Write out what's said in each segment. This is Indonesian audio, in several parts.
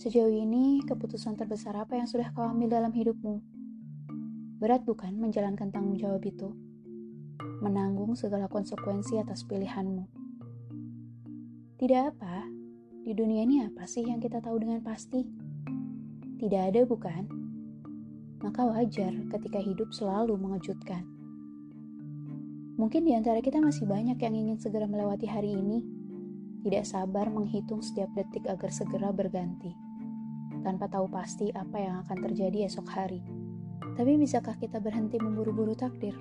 Sejauh ini, keputusan terbesar apa yang sudah kau ambil dalam hidupmu? Berat bukan menjalankan tanggung jawab itu? Menanggung segala konsekuensi atas pilihanmu. Tidak apa, di dunia ini apa sih yang kita tahu dengan pasti? Tidak ada bukan? Maka wajar ketika hidup selalu mengejutkan. Mungkin di antara kita masih banyak yang ingin segera melewati hari ini, tidak sabar menghitung setiap detik agar segera berganti tanpa tahu pasti apa yang akan terjadi esok hari. Tapi bisakah kita berhenti memburu-buru takdir?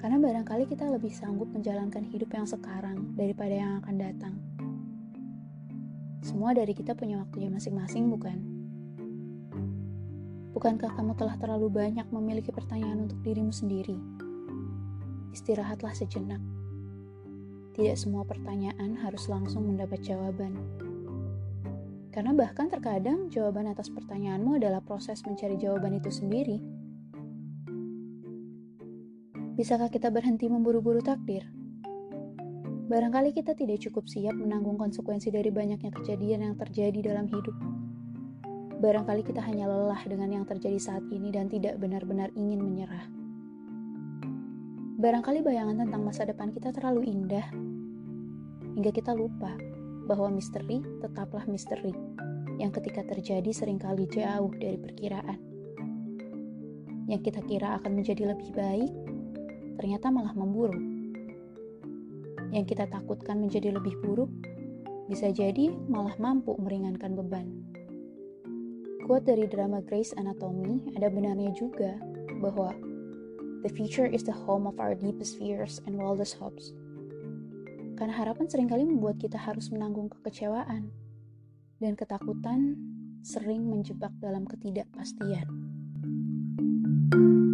Karena barangkali kita lebih sanggup menjalankan hidup yang sekarang daripada yang akan datang. Semua dari kita punya waktunya masing-masing, bukan? Bukankah kamu telah terlalu banyak memiliki pertanyaan untuk dirimu sendiri? Istirahatlah sejenak. Tidak semua pertanyaan harus langsung mendapat jawaban. Karena bahkan terkadang jawaban atas pertanyaanmu adalah proses mencari jawaban itu sendiri. Bisakah kita berhenti memburu-buru takdir? Barangkali kita tidak cukup siap menanggung konsekuensi dari banyaknya kejadian yang terjadi dalam hidup. Barangkali kita hanya lelah dengan yang terjadi saat ini dan tidak benar-benar ingin menyerah. Barangkali bayangan tentang masa depan kita terlalu indah, hingga kita lupa bahwa misteri tetaplah misteri, yang ketika terjadi sering kali jauh dari perkiraan. Yang kita kira akan menjadi lebih baik, ternyata malah memburuk. Yang kita takutkan menjadi lebih buruk, bisa jadi malah mampu meringankan beban. Quote dari drama Grace Anatomy ada benarnya juga bahwa The future is the home of our deepest fears and wildest hopes. Karena harapan sering kali membuat kita harus menanggung kekecewaan dan ketakutan sering menjebak dalam ketidakpastian. thank you